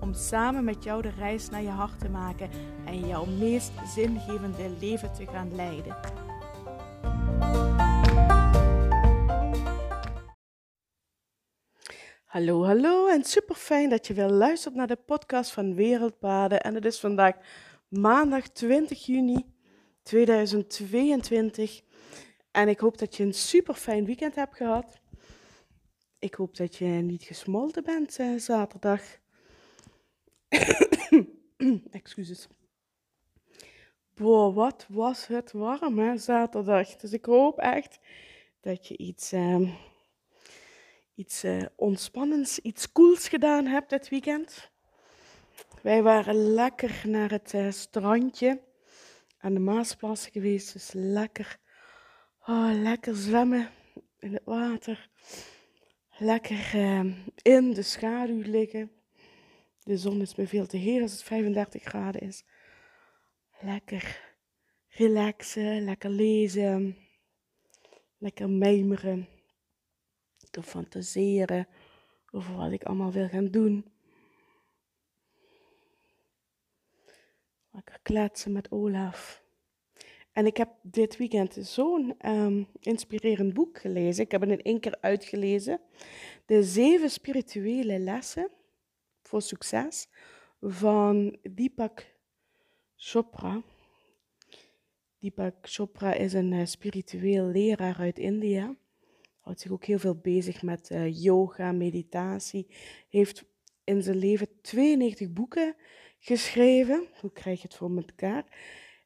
Om samen met jou de reis naar je hart te maken en jouw meest zingevende leven te gaan leiden. Hallo, hallo en super fijn dat je weer luistert naar de podcast van Wereldpaden. En het is vandaag maandag 20 juni 2022. En ik hoop dat je een super fijn weekend hebt gehad. Ik hoop dat je niet gesmolten bent eh, zaterdag. Excuses. Boah, wat was het warm hè, zaterdag. Dus ik hoop echt dat je iets, uh, iets uh, ontspannends, iets cools gedaan hebt dit weekend. Wij waren lekker naar het uh, strandje aan de Maasplas geweest. Dus lekker, oh, lekker zwemmen in het water. Lekker uh, in de schaduw liggen. De zon is me veel te heet als het 35 graden is. Lekker relaxen, lekker lezen, lekker mijmeren, te fantaseren over wat ik allemaal wil gaan doen. Lekker kletsen met Olaf. En ik heb dit weekend zo'n um, inspirerend boek gelezen. Ik heb het in één keer uitgelezen. De zeven spirituele lessen voor succes van Deepak Chopra. Deepak Chopra is een uh, spiritueel leraar uit India. Houdt zich ook heel veel bezig met uh, yoga, meditatie. Heeft in zijn leven 92 boeken geschreven. Hoe krijg je het voor elkaar?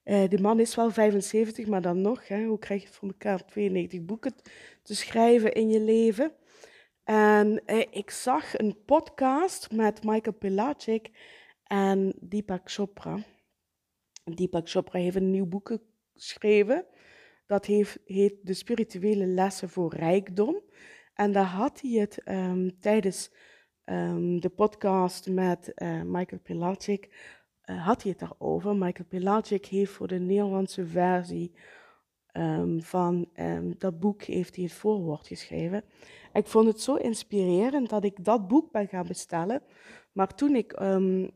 Uh, de man is wel 75, maar dan nog. Hè, hoe krijg je het voor elkaar 92 boeken te schrijven in je leven? En uh, ik zag een podcast met Michael Pilacic en Deepak Chopra. Deepak Chopra heeft een nieuw boek geschreven. Dat heet De Spirituele Lessen voor Rijkdom. En daar had hij het um, tijdens um, de podcast met uh, Michael Pilacic uh, had hij het daarover. Michael Pelagic heeft voor de Nederlandse versie um, van um, dat boek heeft hij het voorwoord geschreven. Ik vond het zo inspirerend dat ik dat boek ben gaan bestellen. Maar toen ik um,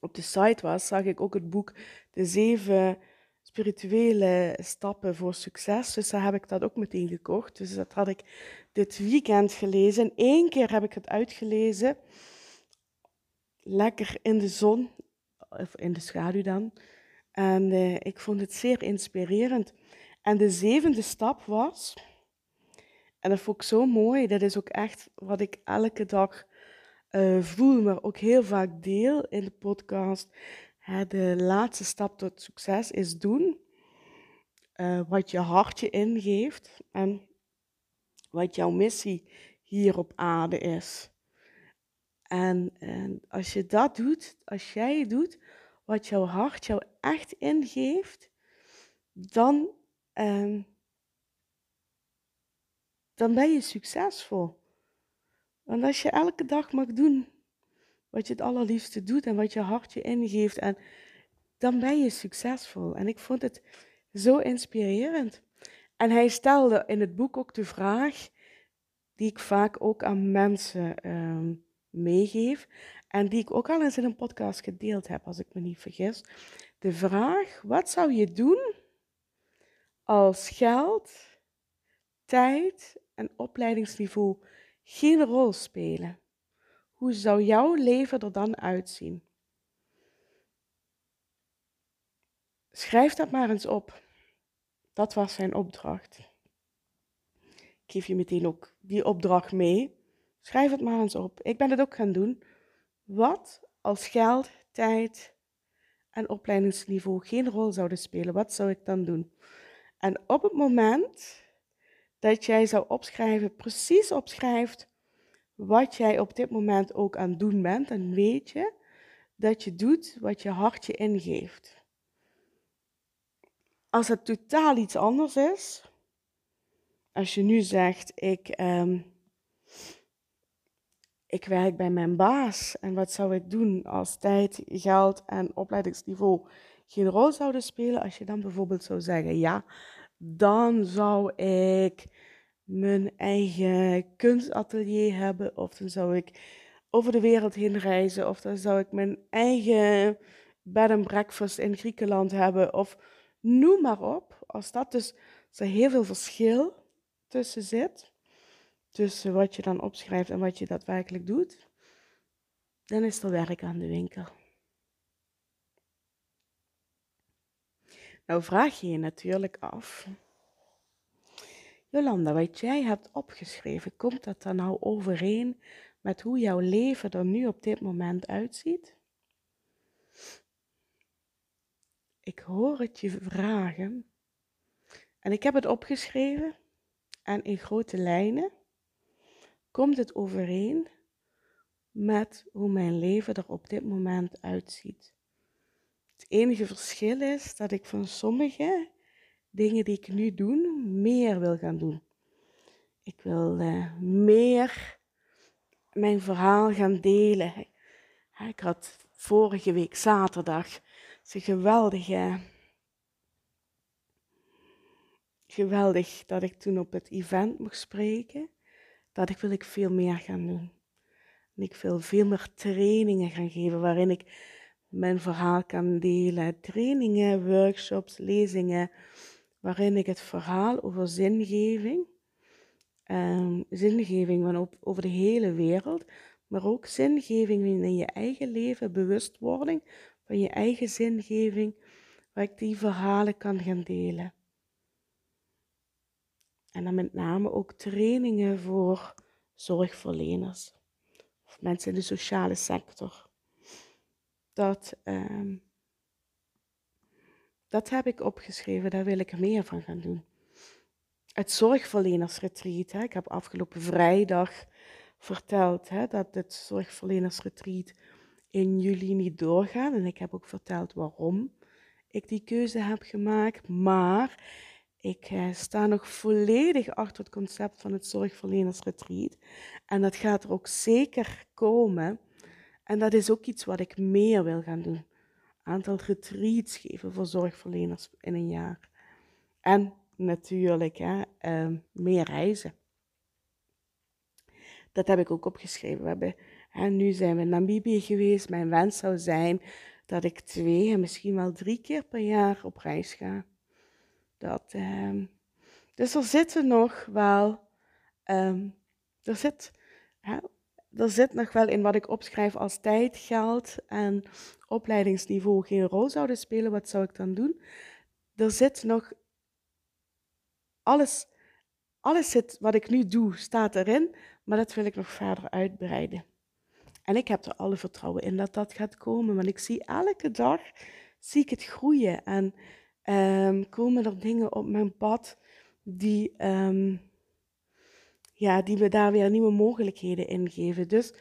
op de site was, zag ik ook het boek De Zeven Spirituele Stappen voor Succes. Dus daar heb ik dat ook meteen gekocht. Dus dat had ik dit weekend gelezen. Eén keer heb ik het uitgelezen lekker in de zon, of in de schaduw dan. En uh, ik vond het zeer inspirerend. En de zevende stap was, en dat vond ik zo mooi, dat is ook echt wat ik elke dag uh, voel, maar ook heel vaak deel in de podcast. De laatste stap tot succes is doen uh, wat je hartje ingeeft en wat jouw missie hier op aarde is. En, en als je dat doet, als jij doet wat jouw hart jou echt ingeeft, dan, um, dan ben je succesvol. Want als je elke dag mag doen wat je het allerliefste doet en wat je hart je ingeeft, en dan ben je succesvol. En ik vond het zo inspirerend. En hij stelde in het boek ook de vraag, die ik vaak ook aan mensen um, meegeef en die ik ook al eens in een podcast gedeeld heb, als ik me niet vergis. De vraag: wat zou je doen als geld, tijd en opleidingsniveau geen rol spelen? Hoe zou jouw leven er dan uitzien? Schrijf dat maar eens op. Dat was zijn opdracht. Ik geef je meteen ook die opdracht mee. Schrijf het maar eens op. Ik ben het ook gaan doen. Wat als geld, tijd en opleidingsniveau geen rol zouden spelen, wat zou ik dan doen? En op het moment dat jij zou opschrijven, precies opschrijft wat jij op dit moment ook aan het doen bent, dan weet je dat je doet wat je hartje ingeeft. als het totaal iets anders is, als je nu zegt, ik, ehm, ik werk bij mijn baas en wat zou ik doen als tijd, geld en opleidingsniveau geen rol zouden spelen? Als je dan bijvoorbeeld zou zeggen, ja, dan zou ik mijn eigen kunstatelier hebben, of dan zou ik over de wereld heen reizen, of dan zou ik mijn eigen bed and breakfast in Griekenland hebben, of noem maar op. Als dat dus er heel veel verschil tussen zit, tussen wat je dan opschrijft en wat je daadwerkelijk doet, dan is er werk aan de winkel. Nou vraag je je natuurlijk af, Jolanda, wat jij hebt opgeschreven, komt dat dan nou overeen met hoe jouw leven er nu op dit moment uitziet? Ik hoor het je vragen en ik heb het opgeschreven en in grote lijnen komt het overeen met hoe mijn leven er op dit moment uitziet. Het enige verschil is dat ik van sommige dingen die ik nu doe, meer wil gaan doen. Ik wil uh, meer mijn verhaal gaan delen. Ik had vorige week zaterdag een geweldige. Geweldig dat ik toen op het event mocht spreken. Dat wil ik veel meer gaan doen. En ik wil veel meer trainingen gaan geven waarin ik mijn verhaal kan delen. Trainingen, workshops, lezingen waarin ik het verhaal over zingeving, um, zingeving van op, over de hele wereld, maar ook zingeving in je eigen leven, bewustwording van je eigen zingeving, waar ik die verhalen kan gaan delen. En dan met name ook trainingen voor zorgverleners of mensen in de sociale sector. Dat um, dat heb ik opgeschreven, daar wil ik er meer van gaan doen. Het zorgverlenersretreat. Hè. Ik heb afgelopen vrijdag verteld hè, dat het zorgverlenersretreat in juli niet doorgaat. En ik heb ook verteld waarom ik die keuze heb gemaakt. Maar ik eh, sta nog volledig achter het concept van het zorgverlenersretreat. En dat gaat er ook zeker komen. En dat is ook iets wat ik meer wil gaan doen aantal retreats geven voor zorgverleners in een jaar. En natuurlijk hè, uh, meer reizen. Dat heb ik ook opgeschreven. We hebben, hè, nu zijn we in Namibië geweest. Mijn wens zou zijn dat ik twee en misschien wel drie keer per jaar op reis ga. Dat, uh, dus er zitten nog wel, um, er zit, hè, er zit nog wel in wat ik opschrijf als tijd, geld en opleidingsniveau geen rol zouden spelen, wat zou ik dan doen? Er zit nog alles, alles zit, wat ik nu doe, staat erin, maar dat wil ik nog verder uitbreiden. En ik heb er alle vertrouwen in dat dat gaat komen, want ik zie elke dag zie ik het groeien en um, komen er dingen op mijn pad die, um, ja, die me daar weer nieuwe mogelijkheden in geven. Dus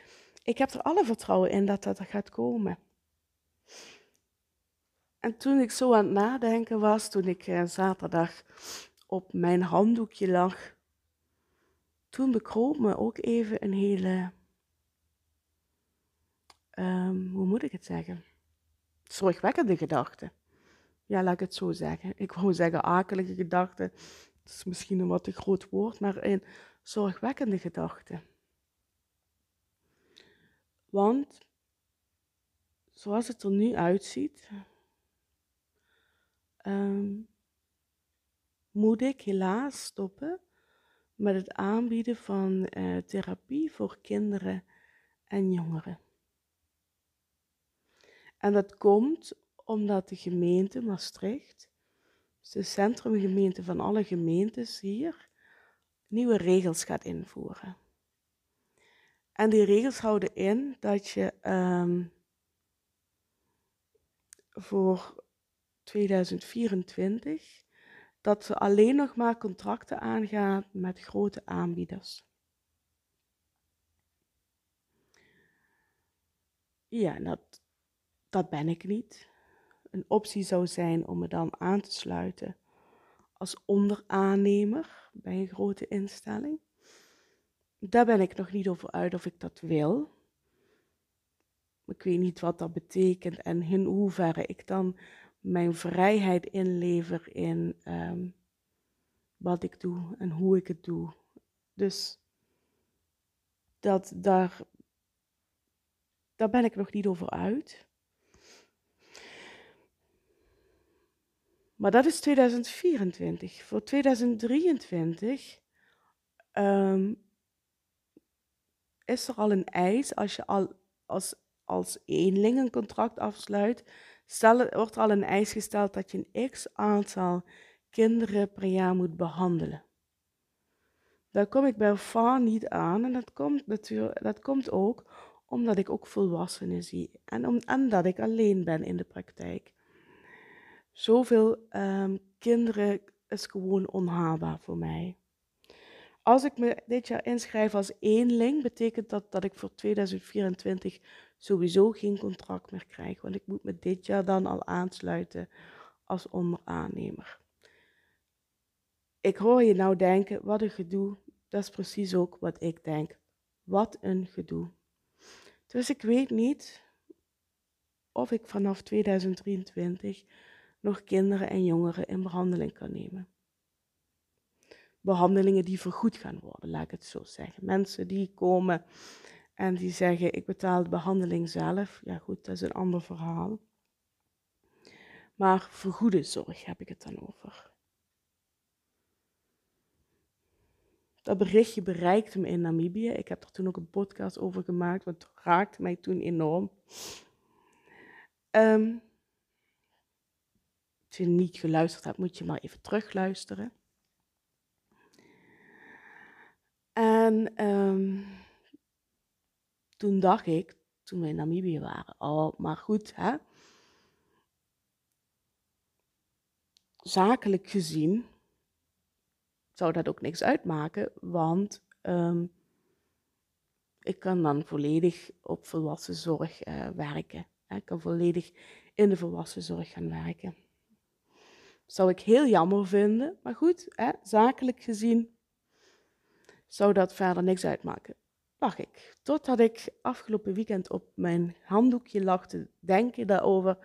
ik heb er alle vertrouwen in dat dat gaat komen. En toen ik zo aan het nadenken was, toen ik uh, zaterdag op mijn handdoekje lag, toen bekroop me ook even een hele, um, hoe moet ik het zeggen, zorgwekkende gedachte. Ja, laat ik het zo zeggen. Ik wou zeggen akelige gedachte, dat is misschien een wat te groot woord, maar een zorgwekkende gedachte. Want zoals het er nu uitziet, um, moet ik helaas stoppen met het aanbieden van uh, therapie voor kinderen en jongeren. En dat komt omdat de gemeente Maastricht, dus de centrumgemeente van alle gemeentes hier, nieuwe regels gaat invoeren. En die regels houden in dat je um, voor 2024 dat ze alleen nog maar contracten aangaan met grote aanbieders. Ja, dat, dat ben ik niet. Een optie zou zijn om me dan aan te sluiten als onderaannemer bij een grote instelling. Daar ben ik nog niet over uit of ik dat wil. Ik weet niet wat dat betekent en in hoeverre ik dan mijn vrijheid inlever in ehm, wat ik doe en hoe ik het doe. Dus dat, daar, daar ben ik nog niet over uit. Maar dat is 2024. Voor 2023 ehm, is er al een eis als je al als, als eenling een contract afsluit. Wordt er al een eis gesteld dat je een x aantal kinderen per jaar moet behandelen. Daar kom ik bij far niet aan en dat komt, natuurlijk, dat komt ook omdat ik ook volwassenen zie en, om, en dat ik alleen ben in de praktijk. Zoveel um, kinderen is gewoon onhaalbaar voor mij. Als ik me dit jaar inschrijf als eenling, betekent dat dat ik voor 2024 sowieso geen contract meer krijg. Want ik moet me dit jaar dan al aansluiten als onderaannemer. Ik hoor je nou denken, wat een gedoe. Dat is precies ook wat ik denk. Wat een gedoe. Dus ik weet niet of ik vanaf 2023 nog kinderen en jongeren in behandeling kan nemen. Behandelingen die vergoed gaan worden, laat ik het zo zeggen. Mensen die komen en die zeggen: Ik betaal de behandeling zelf. Ja, goed, dat is een ander verhaal. Maar vergoede zorg heb ik het dan over. Dat berichtje bereikte me in Namibië. Ik heb er toen ook een podcast over gemaakt, want het raakte mij toen enorm. Um, als je niet geluisterd hebt, moet je maar even terugluisteren. En um, toen dacht ik, toen we in Namibië waren, oh, maar goed, hè. Zakelijk gezien zou dat ook niks uitmaken, want um, ik kan dan volledig op volwassen zorg uh, werken. Ik kan volledig in de volwassen zorg gaan werken. Zou ik heel jammer vinden, maar goed, hè, zakelijk gezien zou dat verder niks uitmaken. Dacht ik. Totdat ik afgelopen weekend op mijn handdoekje lag te denken daarover.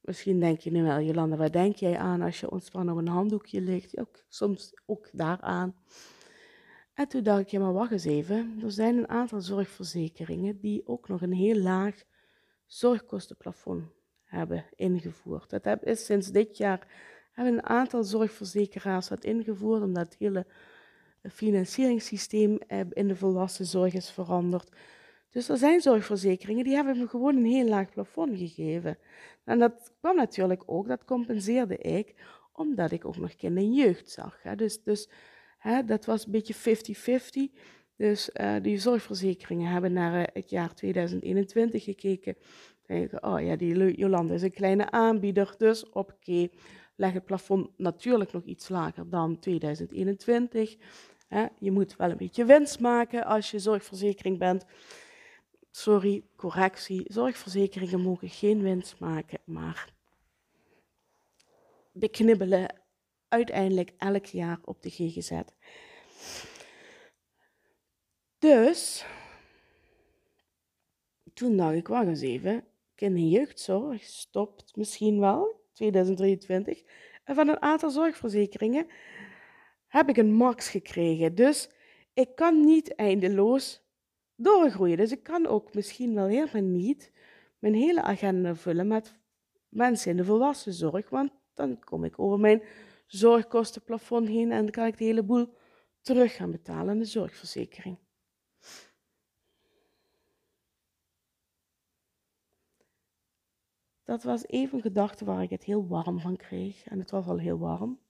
Misschien denk je nu wel, Jolanda, waar denk jij aan als je ontspannen op een handdoekje ligt? Ook, soms ook daaraan. En toen dacht ik, ja maar wacht eens even. Er zijn een aantal zorgverzekeringen die ook nog een heel laag zorgkostenplafond hebben ingevoerd. Dat is sinds dit jaar hebben een aantal zorgverzekeraars dat ingevoerd, omdat het hele financieringssysteem eh, in de volwassen zorg is veranderd. Dus er zijn zorgverzekeringen die hebben me gewoon een heel laag plafond gegeven. En dat kwam natuurlijk ook, dat compenseerde ik, omdat ik ook nog kind en jeugd zag. Hè. Dus, dus hè, dat was een beetje 50-50. Dus uh, die zorgverzekeringen hebben naar uh, het jaar 2021 gekeken. Denken, oh ja, die Jolanda is een kleine aanbieder, dus oké, leg het plafond natuurlijk nog iets lager dan 2021. je moet wel een beetje winst maken als je zorgverzekering bent. Sorry, correctie. Zorgverzekeringen mogen geen winst maken, maar beknibbelen uiteindelijk elk jaar op de GGZ. Dus, toen dacht ik, wacht eens even, kinder- en jeugdzorg stopt misschien wel, 2023. En van een aantal zorgverzekeringen heb ik een max gekregen. Dus ik kan niet eindeloos doorgroeien. Dus ik kan ook misschien wel helemaal niet mijn hele agenda vullen met mensen in de volwassen zorg. Want dan kom ik over mijn zorgkostenplafond heen en dan kan ik de hele boel terug gaan betalen aan de zorgverzekering. Dat was even een gedachte waar ik het heel warm van kreeg. En het was al heel warm.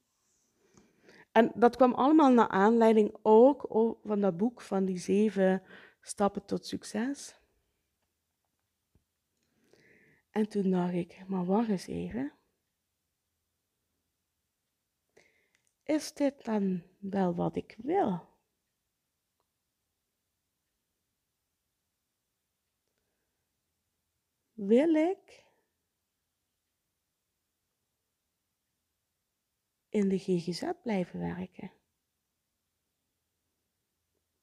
En dat kwam allemaal naar aanleiding ook van dat boek van die zeven stappen tot succes. En toen dacht ik, maar wacht eens even. Is dit dan wel wat ik wil? Wil ik in de GGZ blijven werken?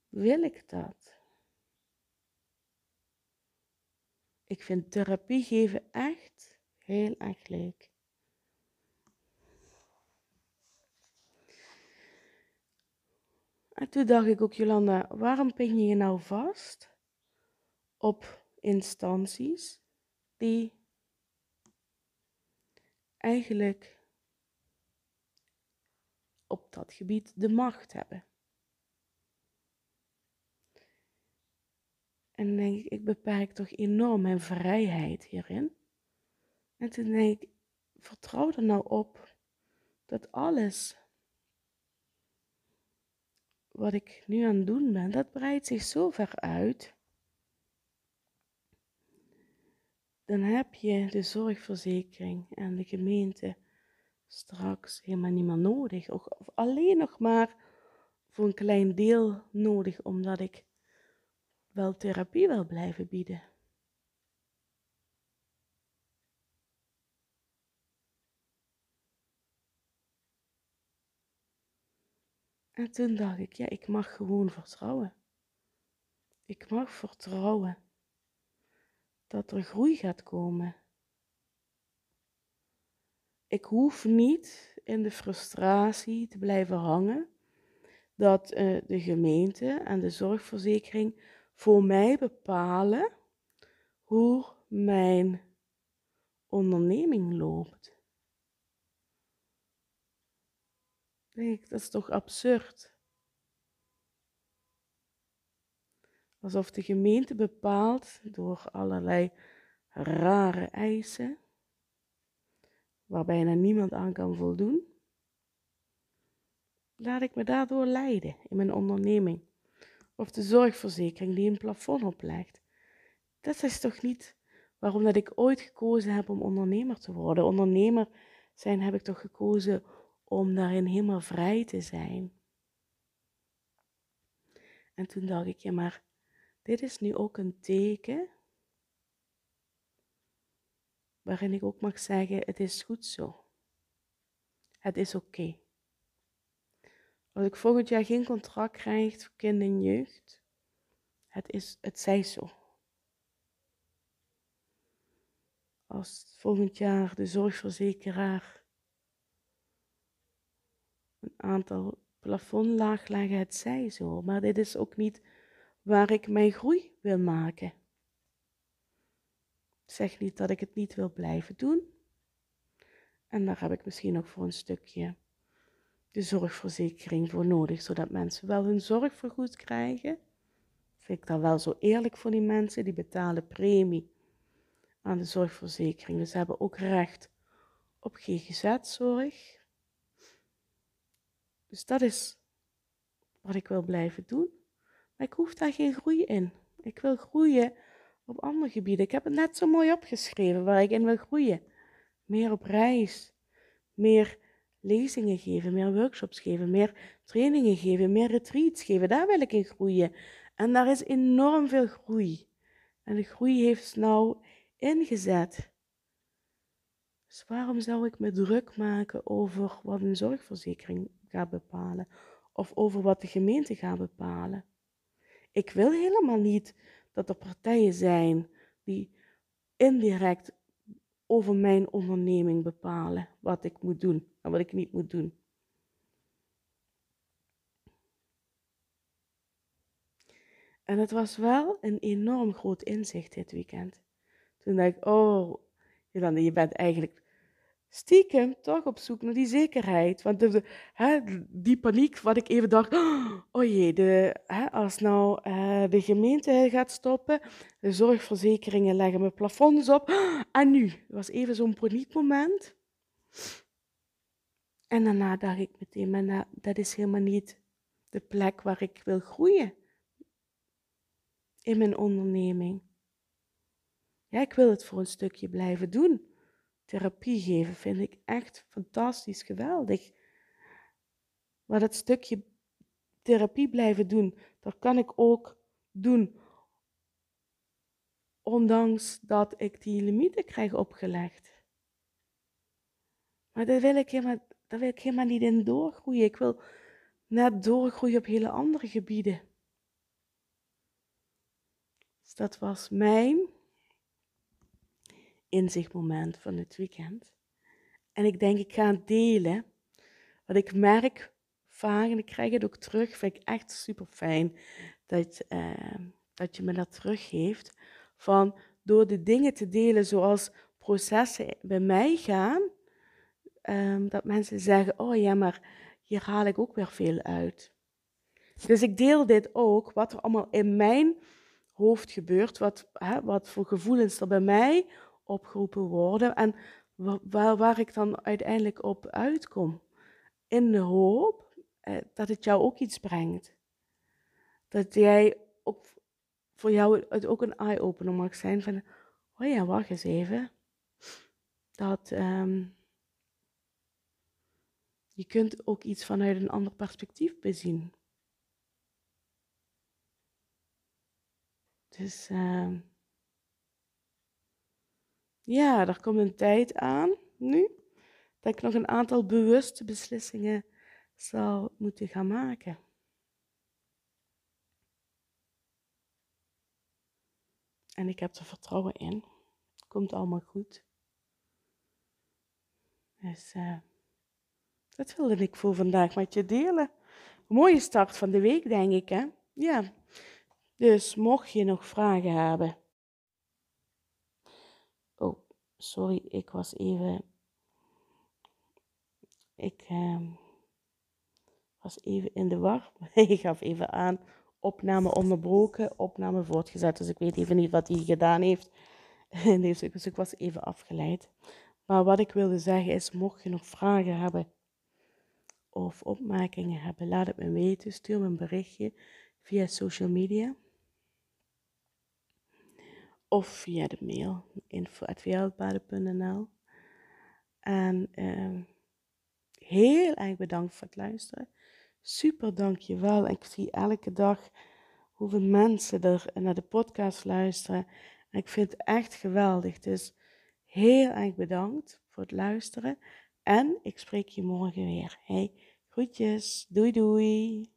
Wil ik dat? Ik vind therapie geven echt heel erg leuk. En toen dacht ik ook, Jolanda, waarom pin je je nou vast op instanties die eigenlijk op dat gebied de macht hebben? En denk ik, ik beperk toch enorm mijn vrijheid hierin. En toen denk ik, vertrouw er nou op dat alles wat ik nu aan het doen ben, dat breidt zich zo ver uit. Dan heb je de zorgverzekering en de gemeente straks helemaal niet meer nodig. Of alleen nog maar voor een klein deel nodig, omdat ik wel therapie wil blijven bieden. En toen dacht ik, ja, ik mag gewoon vertrouwen. Ik mag vertrouwen dat er groei gaat komen. Ik hoef niet in de frustratie te blijven hangen dat uh, de gemeente en de zorgverzekering voor mij bepalen hoe mijn onderneming loopt. Denk dat is toch absurd? Alsof de gemeente bepaalt door allerlei rare eisen, waar bijna niemand aan kan voldoen. Laat ik me daardoor leiden in mijn onderneming. Of de zorgverzekering die een plafond oplegt. Dat is toch niet waarom dat ik ooit gekozen heb om ondernemer te worden. Ondernemer zijn heb ik toch gekozen om daarin helemaal vrij te zijn. En toen dacht ik, ja maar dit is nu ook een teken waarin ik ook mag zeggen, het is goed zo. Het is oké. Als ik volgend jaar geen contract krijg voor kind en jeugd, het, is, het zij zo. Als volgend jaar de zorgverzekeraar een aantal plafond leggen, het zij zo. Maar dit is ook niet waar ik mijn groei wil maken. Zeg niet dat ik het niet wil blijven doen. En daar heb ik misschien ook voor een stukje de zorgverzekering voor nodig, zodat mensen wel hun zorg vergoed krijgen. Vind ik dat wel zo eerlijk voor die mensen, die betalen premie aan de zorgverzekering. Dus ze hebben ook recht op GGZ-zorg. Dus dat is wat ik wil blijven doen. Maar ik hoef daar geen groei in. Ik wil groeien op andere gebieden. Ik heb het net zo mooi opgeschreven waar ik in wil groeien. Meer op reis, meer lezingen geven, meer workshops geven, meer trainingen geven, meer retreats geven. Daar wil ik in groeien. En daar is enorm veel groei. En de groei heeft nou ingezet. Dus waarom zou ik me druk maken over wat een zorgverzekering gaat bepalen? Of over wat de gemeente gaat bepalen? Ik wil helemaal niet dat er partijen zijn die indirect over mijn onderneming bepalen wat ik moet doen en wat ik niet moet doen. En het was wel een enorm groot inzicht dit weekend. Toen dacht ik, oh, je bent eigenlijk stiekem toch op zoek naar die zekerheid. Want de, hè, die paniek, wat ik even dacht, oh jee, de, hè, als nou uh, de gemeente gaat stoppen, de zorgverzekeringen leggen me plafonds op, en nu, het was even zo'n paniekmoment. En daarna dacht ik meteen, maar nou, dat is helemaal niet de plek waar ik wil groeien in mijn onderneming. Ja, ik wil het voor een stukje blijven doen therapie geven vind ik echt fantastisch geweldig. Maar dat stukje therapie blijven doen, dat kan ik ook doen. Ondanks dat ik die limieten krijg opgelegd. Maar dat wil ik helemaal, daar wil ik helemaal niet in doorgroeien. Ik wil net doorgroeien op hele andere gebieden. Dus dat was mijn inzichtmoment van het weekend. En ik denk, ik ga delen. Wat ik merk vaak, en ik krijg het ook terug, vind ik echt super fijn dat, uh, dat je me dat teruggeeft. Van door de dingen te delen zoals processen bij mij gaan, um, dat mensen zeggen: Oh ja, maar hier haal ik ook weer veel uit. Dus ik deel dit ook, wat er allemaal in mijn hoofd gebeurt, wat, hè, wat voor gevoelens er bij mij opgeroepen worden en waar, waar ik dan uiteindelijk op uitkom. In de hoop eh, dat het jou ook iets brengt. Dat jij ook voor jou het ook een eye-opener mag zijn van, oh ja, wacht eens even. Dat um, je kunt ook iets vanuit een ander perspectief bezien. Dus uh, ja, er komt een tijd aan nu dat ik nog een aantal bewuste beslissingen zal moeten gaan maken. En ik heb er vertrouwen in. Komt allemaal goed. Dus uh, dat wilde ik voor vandaag met je delen. Mooie start van de week, denk ik, hè? Ja. Dus mocht je nog vragen hebben. Oh, sorry, ik was even. Ik uh, was even in de war. ik gaf even aan opname onderbroken, opname voortgezet. Dus ik weet even niet wat hij gedaan heeft. Dus ik was even afgeleid. Maar wat ik wilde zeggen is, mocht je nog vragen hebben of opmerkingen hebben, laat het me weten. Stuur me een berichtje via social Of via de mail info.wereldpaden.nl En uh, heel erg bedankt voor het luisteren. Super dankjewel. Ik zie elke dag hoeveel mensen er naar de podcast luisteren. En ik vind het echt geweldig. Dus heel erg bedankt voor het luisteren. En ik spreek je morgen weer. Hey, groetjes. Doei doei.